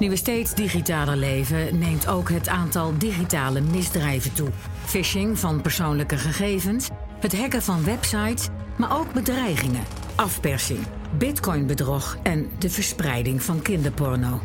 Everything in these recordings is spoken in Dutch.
Nu we steeds digitaler leven, neemt ook het aantal digitale misdrijven toe. Phishing van persoonlijke gegevens, het hacken van websites, maar ook bedreigingen, afpersing, bitcoinbedrog en de verspreiding van kinderporno.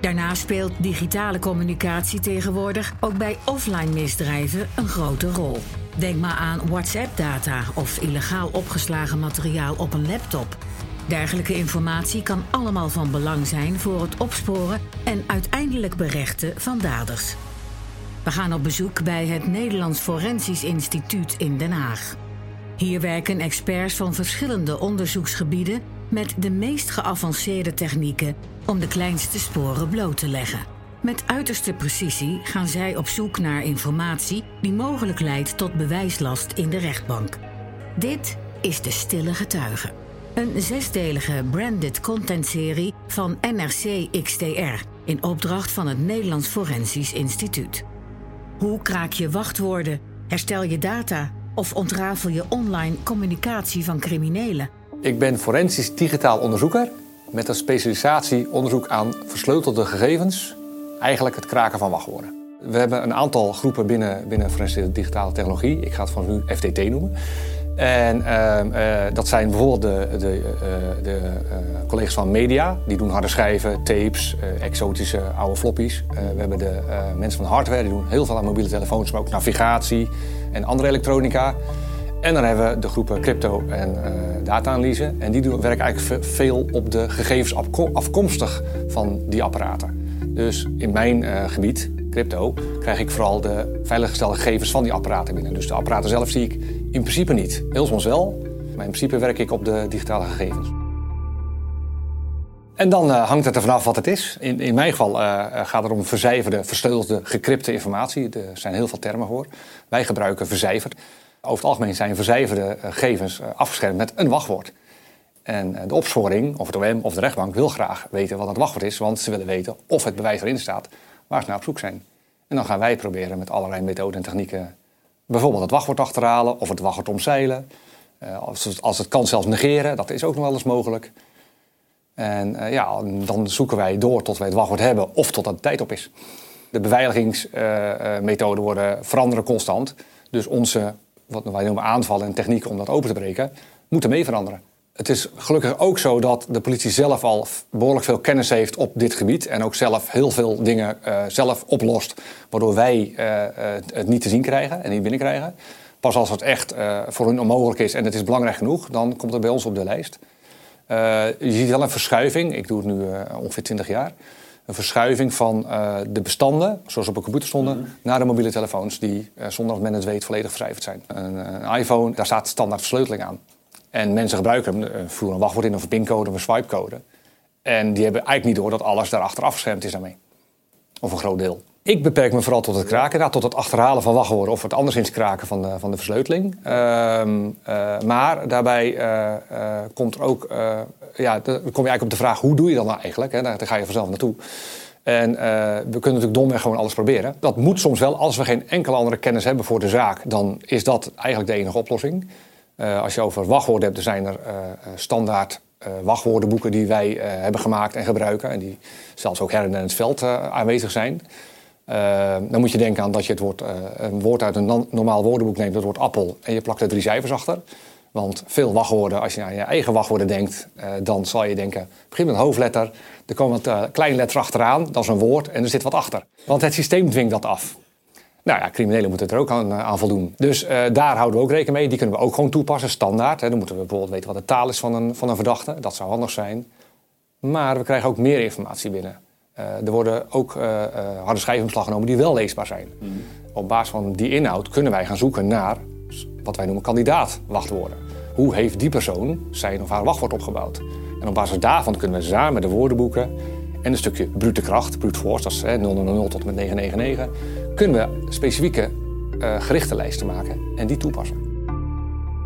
Daarnaast speelt digitale communicatie tegenwoordig ook bij offline misdrijven een grote rol. Denk maar aan WhatsApp-data of illegaal opgeslagen materiaal op een laptop. Dergelijke informatie kan allemaal van belang zijn voor het opsporen en uiteindelijk berechten van daders. We gaan op bezoek bij het Nederlands Forensisch Instituut in Den Haag. Hier werken experts van verschillende onderzoeksgebieden met de meest geavanceerde technieken om de kleinste sporen bloot te leggen. Met uiterste precisie gaan zij op zoek naar informatie die mogelijk leidt tot bewijslast in de rechtbank. Dit is de Stille Getuige. Een zesdelige branded content-serie van NRC XTR in opdracht van het Nederlands Forensisch Instituut. Hoe kraak je wachtwoorden, herstel je data of ontrafel je online communicatie van criminelen? Ik ben forensisch digitaal onderzoeker met een specialisatie onderzoek aan versleutelde gegevens, eigenlijk het kraken van wachtwoorden. We hebben een aantal groepen binnen, binnen forensische digitale technologie. Ik ga het van nu FTT noemen. En ehm, eh, dat zijn bijvoorbeeld de, de, uh, de uh, collega's van media, die doen harde schijven, tapes, exotische oude floppies. we hebben de mensen van hardware, die doen heel veel aan mobiele telefoons, maar ook navigatie en andere elektronica. En dan hebben we de groepen crypto en data-analyse. En die doen, werken eigenlijk veel op de gegevens afkomstig van die apparaten. Dus in mijn gebied, crypto, krijg ik vooral de veiliggestelde gegevens van die apparaten binnen. Dus de apparaten zelf zie ik in principe niet. Heel soms wel, maar in principe werk ik op de digitale gegevens. En dan uh, hangt het er vanaf wat het is. In, in mijn geval uh, gaat het om vercijferde, versleutelde, gecrypte informatie. Er zijn heel veel termen voor. Wij gebruiken vercijferd. Over het algemeen zijn vercijferde gegevens afgeschermd met een wachtwoord. En de opsporing, of het OM of de rechtbank, wil graag weten wat het wachtwoord is, want ze willen weten of het bewijs erin staat waar ze naar op zoek zijn. En dan gaan wij proberen met allerlei methoden en technieken bijvoorbeeld het wachtwoord achterhalen of het wachtwoord omzeilen. Uh, als, het, als het kan zelfs negeren, dat is ook nog wel eens mogelijk. En uh, ja, dan zoeken wij door tot wij het wachtwoord hebben of tot de tijd op is. De beveiligingsmethoden worden veranderen constant. Dus onze, wat wij noemen aanvallen en technieken om dat open te breken, moeten mee veranderen. Het is gelukkig ook zo dat de politie zelf al behoorlijk veel kennis heeft op dit gebied. En ook zelf heel veel dingen uh, zelf oplost. Waardoor wij uh, het niet te zien krijgen en niet binnenkrijgen. Pas als het echt uh, voor hun onmogelijk is en het is belangrijk genoeg, dan komt het bij ons op de lijst. je ziet wel een verschuiving, ik doe het nu ongeveer 20 jaar. Een verschuiving van de bestanden, zoals op een computer stonden, mm. naar de mobiele telefoons, die zonder dat men het weet volledig vercijferd zijn. Een, een iPhone, daar staat standaard versleuteling aan. En mensen gebruiken hem, eh, voeren een wachtwoord in of een pincode of een swipecode. En die hebben eigenlijk niet door dat alles daarachter afgeschermd is daarmee. Of een groot deel. Ik beperk me vooral tot het kraken, tot het achterhalen van wachtwoorden of het anderszins kraken van de, van de versleuteling. Ehm, uh, maar daarbij uh, komt er ook, ja, dan kom je eigenlijk op de vraag hoe doe je dat nou eigenlijk? Hè? Daar, daar ga je vanzelf naartoe. En we kunnen natuurlijk domweg gewoon alles proberen. Dat moet soms wel. Als we geen enkele andere kennis hebben voor de zaak, dan is dat eigenlijk de enige oplossing. Uh, als je over wachtwoorden hebt, dan zijn er uh, standaard uh, wachtwoordenboeken die wij hebben gemaakt en gebruiken. En die zelfs ook her en in het veld aanwezig zijn. dan moet je denken aan dat je het woord, een woord uit een normaal woordenboek neemt, dat woord appel, en je plakt er drie cijfers achter. Want veel wachtwoorden, als je aan je eigen wachtwoorden denkt, dan zal je denken, begin met een hoofdletter, er komt een kleine letter achteraan, dat is een woord en er zit wat achter. Want het systeem dwingt dat af. Nou ja, criminelen moeten er ook aan, eh, aan voldoen. Dus uh, daar houden we ook rekening mee. Die kunnen we ook gewoon toepassen, standaard. Hè. Dan moeten we bijvoorbeeld weten wat de taal is van een, van een verdachte. Dat zou handig zijn. Maar we krijgen ook meer informatie binnen. Uh, er worden ook uh, harde schijfomslag genomen die wel leesbaar zijn. Mm. Op basis van die inhoud kunnen wij gaan zoeken naar wat wij noemen kandidaatwachtwoorden. Hoe heeft die persoon zijn of haar wachtwoord opgebouwd? En op basis daarvan kunnen we samen de woordenboeken en een stukje brute kracht, brute force, dat is hè, 000 tot en met 999, kunnen we specifieke uh, gerichtenlijsten maken en die toepassen.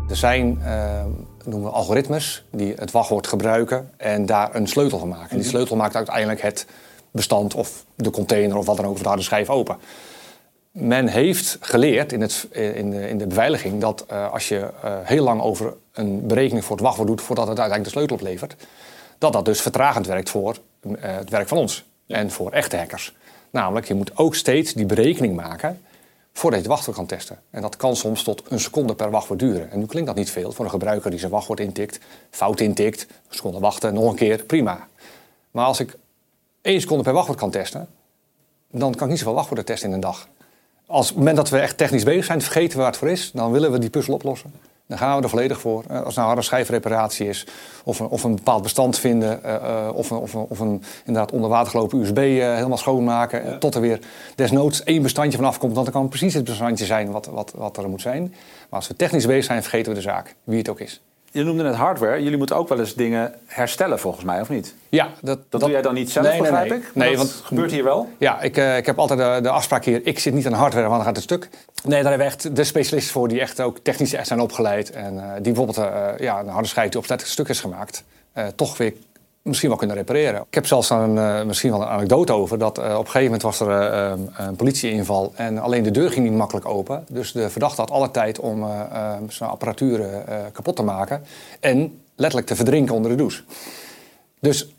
Er zijn uh, noemen we algoritmes die het wachtwoord gebruiken en daar een sleutel van maken. En die sleutel maakt uiteindelijk het bestand of de container of wat dan ook, of de harde schijf open. Men heeft geleerd in, het, in, de, in de beveiliging dat uh, als je heel lang over een berekening voor het wachtwoord doet voordat het uiteindelijk de sleutel oplevert, dat dat dus vertragend werkt voor het werk van ons. En voor echte hackers. Namelijk, je moet ook steeds die berekening maken voordat je het wachtwoord kan testen. En dat kan soms tot een seconde per wachtwoord duren. En nu klinkt dat niet veel voor een gebruiker die zijn wachtwoord intikt, fout intikt, een seconde wachten, nog een keer, prima. Maar als ik één seconde per wachtwoord kan testen, dan kan ik niet zoveel wachtwoorden testen in een dag. Als het moment dat we echt technisch bezig zijn, vergeten we waar het voor is, dan willen we die puzzel oplossen. Dan gaan we er volledig voor. Eh, als het nou harde schijfreparatie is, of een, of een bepaald bestand vinden, uh, uh, of, een, of, een, of een inderdaad onder water gelopen USB uh, helemaal schoonmaken, ja. tot er weer desnoods één bestandje van afkomt, dan kan precies het bestandje zijn wat, wat, wat er moet zijn. Maar als we technisch bezig zijn, vergeten we de zaak, wie het ook is. Je noemde net hardware. Jullie moeten ook wel eens dingen herstellen, volgens mij, of niet? Ja. Dat, dat, dat doe jij dan niet zelf, nee, begrijp nee, ik? Nee, want gebeurt hier wel? Ja, ik, uh, ik heb altijd de, de, afspraak hier... ik zit niet aan hardware, want dan gaat het stuk. Nee, daar hebben we echt de specialisten voor... die echt ook technisch echt zijn opgeleid. En uh, die bijvoorbeeld uh, ja, een harde schijf die op stuk is gemaakt... toch weer misschien wel kunnen repareren. Ik heb zelfs een, uh, misschien wel een anekdote over. Dat uh, op een gegeven moment was er uh, een politieinval en alleen de deur ging niet makkelijk open. Dus de verdachte had alle tijd om zijn apparatuur kapot te maken. En letterlijk te verdrinken onder de douche. Dus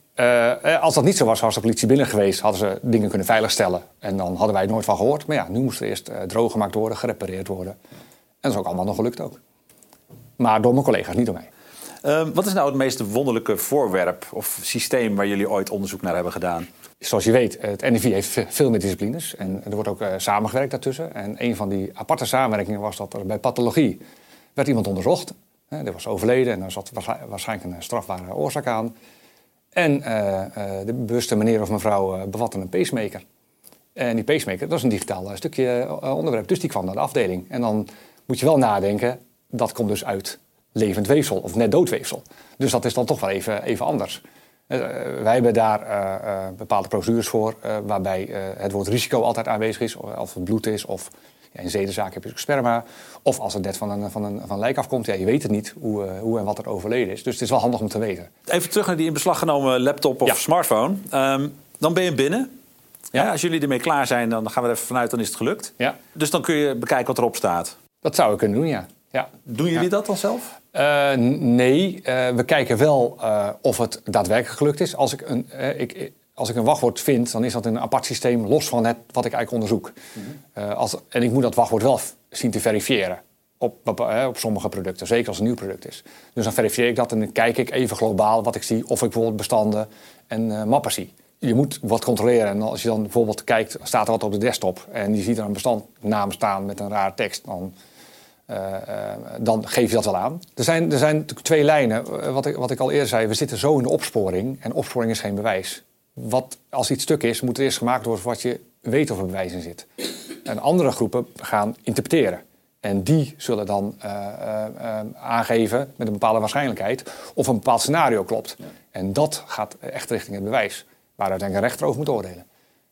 als dat niet zo was, was de politie binnen geweest, hadden ze dingen kunnen veiligstellen. En dan hadden wij het nooit van gehoord. Maar ja, nu moest er eerst droog gemaakt worden, gerepareerd worden. En dat is ook allemaal nog gelukt ook. Maar door mijn collega's, niet door mij. Uh, wat is nou het meest wonderlijke voorwerp of systeem waar jullie ooit onderzoek naar hebben gedaan? Zoals je weet, het NIV heeft veel meer disciplines en er wordt ook uh, samengewerkt daartussen. En een van die aparte samenwerkingen was dat er bij pathologie werd iemand onderzocht. Uh, er was overleden en er zat waarschijnlijk een strafbare oorzaak aan. En uh, de bewuste meneer of mevrouw bevatte een pacemaker. En die pacemaker, dat is een digitaal stukje onderwerp, dus die kwam naar de afdeling. En dan moet je wel nadenken, dat komt dus uit levend weefsel of net dood weefsel. Dus dat is dan toch wel even, even anders. Uh, wij hebben daar uh, uh, bepaalde procedures voor, waarbij het woord risico altijd aanwezig is. Of het bloed is, of ja, in zedenzaken heb je ook sperma. Of als het net van een, van een, van een lijk afkomt, ja, je weet het niet hoe, hoe en wat er overleden is. Dus het is wel handig om te weten. Even terug naar die in beslag genomen laptop of ja. smartphone. Um, dan ben je binnen. Ja. ja. als jullie ermee klaar zijn, dan gaan we er even vanuit, dan is het gelukt. Ja. Dus dan kun je bekijken wat erop staat. Dat zouden we kunnen doen, ja. Ja. Doen jullie dat dan zelf? Uh, nee, uh, we kijken wel uh, of het daadwerkelijk gelukt is. Als ik, een, ik, als ik een wachtwoord vind, dan is dat in een apart systeem los van het wat ik eigenlijk onderzoek. Mm -hmm. als, en ik moet dat wachtwoord wel zien te verifiëren op, op, op, sommige producten, zeker als het een nieuw product is. Dus dan verifieer ik dat en dan kijk ik even globaal wat ik zie, of ik bijvoorbeeld bestanden en mappen zie. Je moet wat controleren en als je dan bijvoorbeeld kijkt, staat er wat op de desktop en je ziet er een bestandnaam staan met een raar tekst, dan dan geef je dat wel aan. Er zijn, er zijn twee lijnen. Wat ik, wat ik al eerder zei, we zitten zo in de opsporing. En opsporing is geen bewijs. Wat, als iets stuk is, moet er eerst gemaakt worden wat je weet of er bewijs in zit. En andere groepen gaan interpreteren. En die zullen dan uh, aangeven met een bepaalde waarschijnlijkheid of een bepaald scenario klopt. Ja. En dat gaat echt richting het bewijs, waar uiteindelijk een rechter over moet oordelen.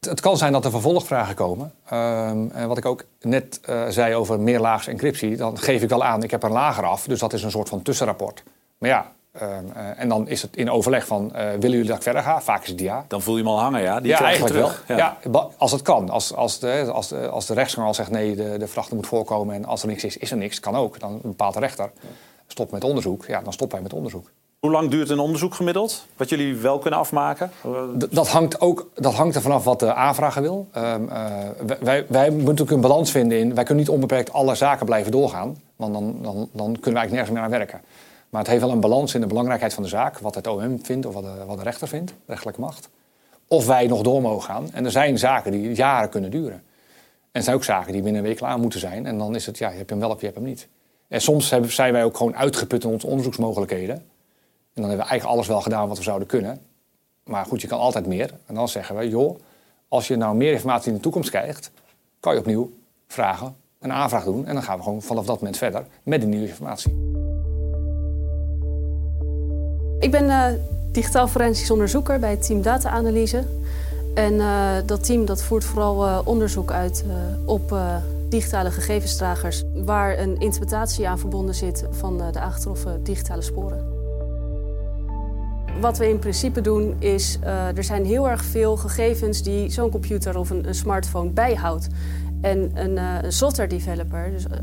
Het kan zijn dat er vervolgvragen komen. Um, en wat ik ook net uh, zei over meerlaags encryptie, dan geef ik wel aan, ik heb een lager af, dus dat is een soort van tussenrapport. Maar ja, um, uh, en dan is het in overleg van, uh, willen jullie dat ik verder ga? Vaak is het ja. Dan voel je hem al hangen, ja? Die ja, eigenlijk terug. wel. Ja. ja. als het kan. Als, als, de, als, de, als de rechtsgang al zegt, nee, de, de vracht moet voorkomen en als er niks is, is er niks. Kan ook. Dan bepaalt de rechter, stop met onderzoek. Ja, dan stoppen wij met onderzoek. Hoe lang duurt een onderzoek gemiddeld? Wat jullie wel kunnen afmaken? Dat, hangt ook, dat hangt er vanaf wat de aanvrager wil. Um, uh, wij, wij moeten ook een balans vinden in... wij kunnen niet onbeperkt alle zaken blijven doorgaan. Want dan, dan, dan kunnen wij eigenlijk nergens meer aan werken. Maar het heeft wel een balans in de belangrijkheid van de zaak. Wat het OM vindt of wat de, wat de rechter vindt, rechtelijke macht. Of wij nog door mogen gaan. En er zijn zaken die jaren kunnen duren. En er zijn ook zaken die binnen een week klaar moeten zijn. En dan is het, ja, je hebt hem wel of je hebt hem niet. En soms zijn wij ook gewoon uitgeput in onze onderzoeksmogelijkheden. En dan hebben we eigenlijk alles wel gedaan wat we zouden kunnen. Maar goed, je kan altijd meer. En dan zeggen we, joh, als je nou meer informatie in de toekomst krijgt, kan je opnieuw vragen, een aanvraag doen. En dan gaan we gewoon vanaf dat moment verder met die nieuwe informatie. Ik ben uh, digitaal forensisch onderzoeker bij het team data-analyse. En uh, dat team dat voert vooral uh, onderzoek uit op digitale gegevensdragers... waar een interpretatie aan verbonden zit van de aangetroffen digitale sporen. Wat we in principe doen is, uh, er zijn heel erg veel gegevens die zo'n computer of een, smartphone bijhoudt. En een, uh, een software developer, dus, uh,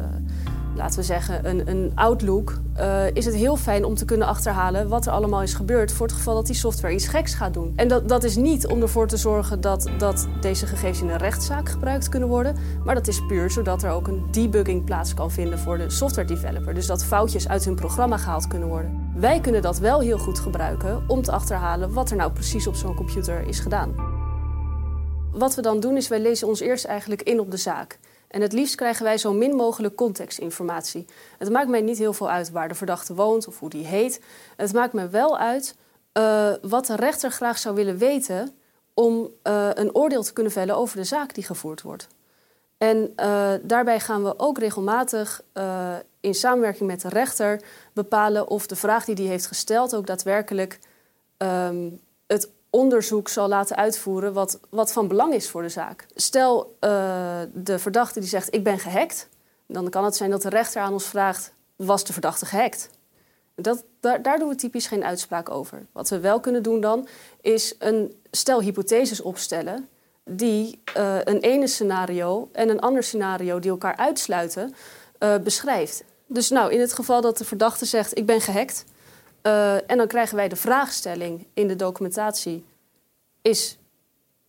laten we zeggen, een, een Outlook, uh, is het heel fijn om te kunnen achterhalen wat er allemaal is gebeurd voor het geval dat die software iets geks gaat doen. En dat, dat is niet om ervoor te zorgen dat, dat deze gegevens in een rechtszaak gebruikt kunnen worden, maar dat is puur zodat er ook een debugging plaats kan vinden voor de software developer. Dus dat foutjes uit hun programma gehaald kunnen worden. Wij kunnen dat wel heel goed gebruiken om te achterhalen wat er nou precies op zo'n computer is gedaan. Wat we dan doen is wij lezen ons eerst eigenlijk in op de zaak. En het liefst krijgen wij zo min mogelijk contextinformatie. Het maakt mij niet heel veel uit waar de verdachte woont of hoe die heet. Het maakt me wel uit uh, wat de rechter graag zou willen weten om uh, een oordeel te kunnen vellen over de zaak die gevoerd wordt. En uh, daarbij gaan we ook regelmatig in samenwerking met de rechter bepalen of de vraag die hij heeft gesteld ook daadwerkelijk um, het onderzoek zal laten uitvoeren wat, wat van belang is voor de zaak. Stel uh, de verdachte die zegt ik ben gehackt, dan kan het zijn dat de rechter aan ons vraagt was de verdachte gehackt? Dat, daar, daar, doen we typisch geen uitspraak over. Wat we wel kunnen doen dan is een stel hypotheses opstellen die uh, een ene scenario en een ander scenario die elkaar uitsluiten uh, beschrijft. Dus nou, in het geval dat de verdachte zegt ik ben gehackt, uh, en dan krijgen wij de vraagstelling in de documentatie: is,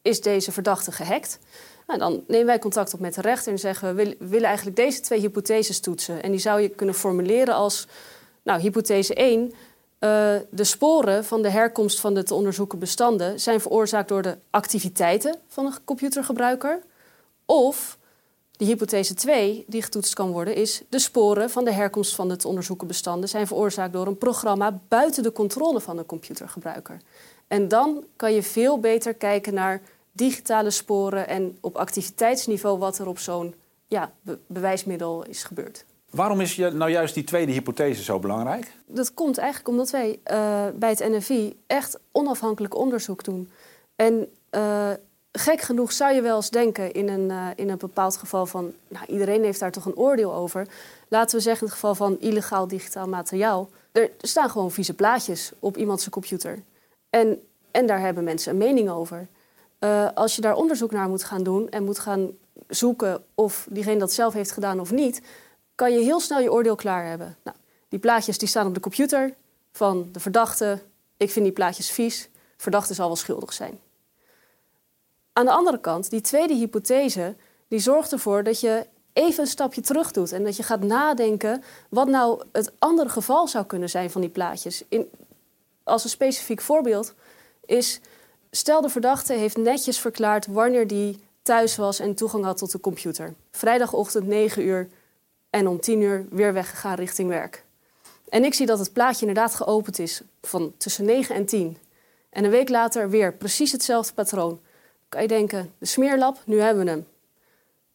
is deze verdachte gehackt? Nou, dan nemen wij contact op met de rechter en zeggen we willen eigenlijk deze twee hypotheses toetsen. En die zou je kunnen formuleren als: nou, hypothese 1. Uh, de sporen van de herkomst van de te onderzoeken bestanden zijn veroorzaakt door de activiteiten van een computergebruiker. Of de hypothese 2 die getoetst kan worden is de sporen van de herkomst van de te onderzoeken bestanden zijn veroorzaakt door een programma buiten de controle van de computergebruiker. En dan kan je veel beter kijken naar digitale sporen en op activiteitsniveau wat er op zo'n ja, bewijsmiddel is gebeurd. Waarom is nou juist die tweede hypothese zo belangrijk? Dat komt eigenlijk omdat wij uh, bij het NFI echt onafhankelijk onderzoek doen. En uh, gek genoeg zou je wel eens denken in een, uh, in een bepaald geval van... Nou, iedereen heeft daar toch een oordeel over. Laten we zeggen in het geval van illegaal digitaal materiaal. Er staan gewoon vieze plaatjes op iemands computer. En, en daar hebben mensen een mening over. Uh, als je daar onderzoek naar moet gaan doen en moet gaan zoeken of diegene dat zelf heeft gedaan of niet... kan je heel snel je oordeel klaar hebben. Nou, die plaatjes die staan op de computer van de verdachte. Ik vind die plaatjes vies. Verdachte zal wel schuldig zijn. Aan de andere kant, die tweede hypothese, die zorgt ervoor dat je even een stapje terug doet en dat je gaat nadenken wat nou het andere geval zou kunnen zijn van die plaatjes. In, als een specifiek voorbeeld is, stel de verdachte heeft netjes verklaard wanneer die thuis was en toegang had tot de computer. Vrijdagochtend 9 uur en om 10 uur weer weggegaan richting werk. En ik zie dat het plaatje inderdaad geopend is van tussen 9 en 10. En een week later weer precies hetzelfde patroon kan je denken, de smeerlap, nu hebben we hem. Aan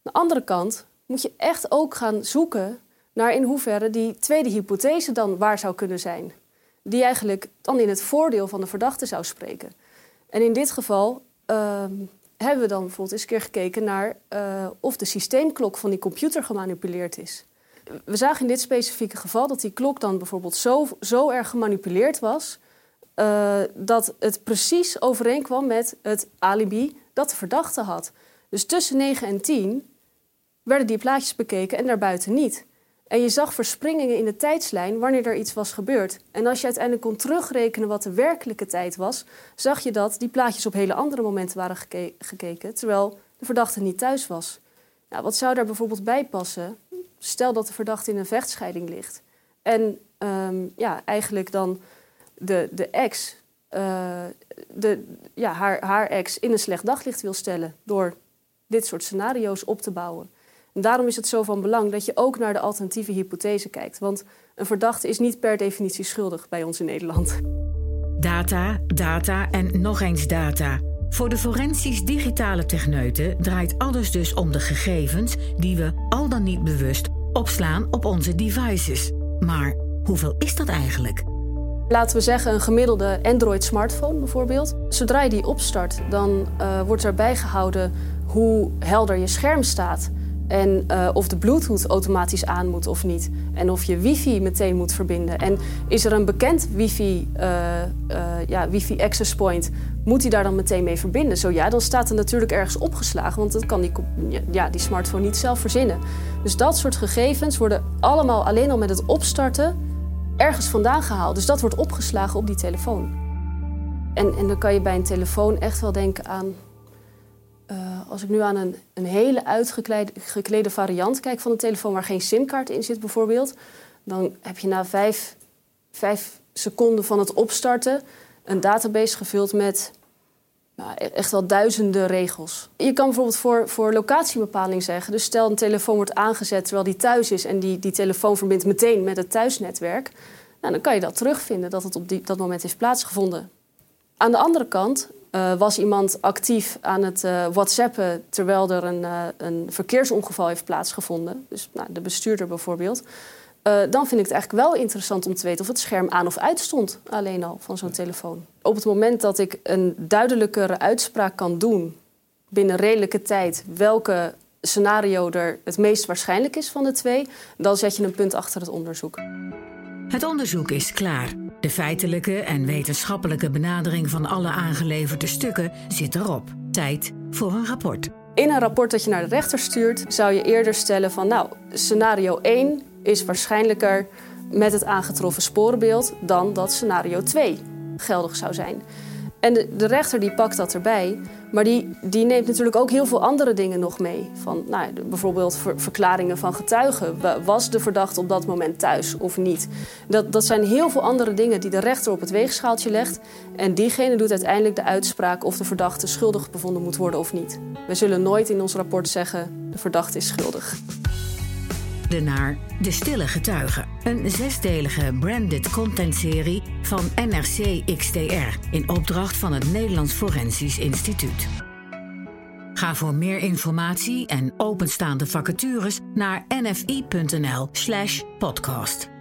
de andere kant moet je echt ook gaan zoeken naar in hoeverre die tweede hypothese dan waar zou kunnen zijn. Die eigenlijk dan in het voordeel van de verdachte zou spreken. En in dit geval uh, hebben we dan bijvoorbeeld eens een keer gekeken naar uh, of de systeemklok van die computer gemanipuleerd is. We zagen in dit specifieke geval dat die klok dan bijvoorbeeld zo, zo erg gemanipuleerd was uh, dat het precies overeenkwam met het alibi dat de verdachte had. Dus tussen 9 en 10 werden die plaatjes bekeken en daarbuiten niet. En je zag verspringingen in de tijdslijn wanneer er iets was gebeurd. En als je uiteindelijk kon terugrekenen wat de werkelijke tijd was, zag je dat die plaatjes op hele andere momenten waren gekeken, terwijl de verdachte niet thuis was. Nou, wat zou daar bijvoorbeeld bij passen? Stel dat de verdachte in een vechtscheiding ligt. En um, ja, eigenlijk dan de, de ex uh, de, ja, haar, haar ex in een slecht daglicht wil stellen door dit soort scenario's op te bouwen. En daarom is het zo van belang dat je ook naar de alternatieve hypothese kijkt. Want een verdachte is niet per definitie schuldig bij ons in Nederland. Data, data en nog eens data. Voor de forensisch digitale techneuten draait alles dus om de gegevens die we al dan niet bewust opslaan op onze devices. Maar hoeveel is dat eigenlijk? Laten we zeggen een gemiddelde Android-smartphone bijvoorbeeld. Zodra je die opstart, dan uh, wordt erbij gehouden hoe helder je scherm staat. En uh, of de Bluetooth automatisch aan moet of niet. En of je wifi meteen moet verbinden. En is er een bekend wifi, uh, ja, wifi access point, moet hij daar dan meteen mee verbinden? Zo ja, dan staat er natuurlijk ergens opgeslagen, want dat kan die, ja, die smartphone niet zelf verzinnen. Dus dat soort gegevens worden allemaal alleen al met het opstarten ergens vandaan gehaald. Dus dat wordt opgeslagen op die telefoon. En, en dan kan je bij een telefoon echt wel denken aan uh, als ik nu aan een, een hele uitgeklede variant kijk van een telefoon waar geen simkaart in zit bijvoorbeeld, dan heb je na vijf, vijf seconden van het opstarten een database gevuld met nou, e-, echt wel duizenden regels. Je kan bijvoorbeeld voor, voor locatiebepaling zeggen. Dus stel een telefoon wordt aangezet terwijl die thuis is en die, die telefoon verbindt meteen met het thuisnetwerk. Nou, dan kan je dat terugvinden dat het op die, dat moment heeft plaatsgevonden. Aan de andere kant uh, was iemand actief aan het uh, whatsappen terwijl er een, uh, een, verkeersongeval heeft plaatsgevonden. Dus nou, de bestuurder bijvoorbeeld. Dan vind ik het eigenlijk wel interessant om te weten of het scherm aan of uit stond. Alleen al van zo'n telefoon. Op het moment dat ik een duidelijkere uitspraak kan doen binnen redelijke tijd welke scenario er het meest waarschijnlijk is van de twee, dan zet je een punt achter het onderzoek. Het onderzoek is klaar. De feitelijke en wetenschappelijke benadering van alle aangeleverde stukken zit erop. Tijd voor een rapport. In een rapport dat je naar de rechter stuurt, zou je eerder stellen van nou, scenario 1 is waarschijnlijker met het aangetroffen sporenbeeld dan dat scenario 2 geldig zou zijn. En de, de, rechter die pakt dat erbij. Maar die, die neemt natuurlijk ook heel veel andere dingen nog mee. Van, nou, bijvoorbeeld verklaringen van getuigen. Was de verdachte op dat moment thuis of niet? Dat, dat zijn heel veel andere dingen die de rechter op het weegschaaltje legt. En diegene doet uiteindelijk de uitspraak of de verdachte schuldig bevonden moet worden of niet. We zullen nooit in ons rapport zeggen: de verdachte is schuldig naar De Stille Getuigen. Een zesdelige branded contentserie van NRC XTR in opdracht van het Nederlands Forensisch Instituut. Ga voor meer informatie en openstaande vacatures naar nfi.nl/podcast.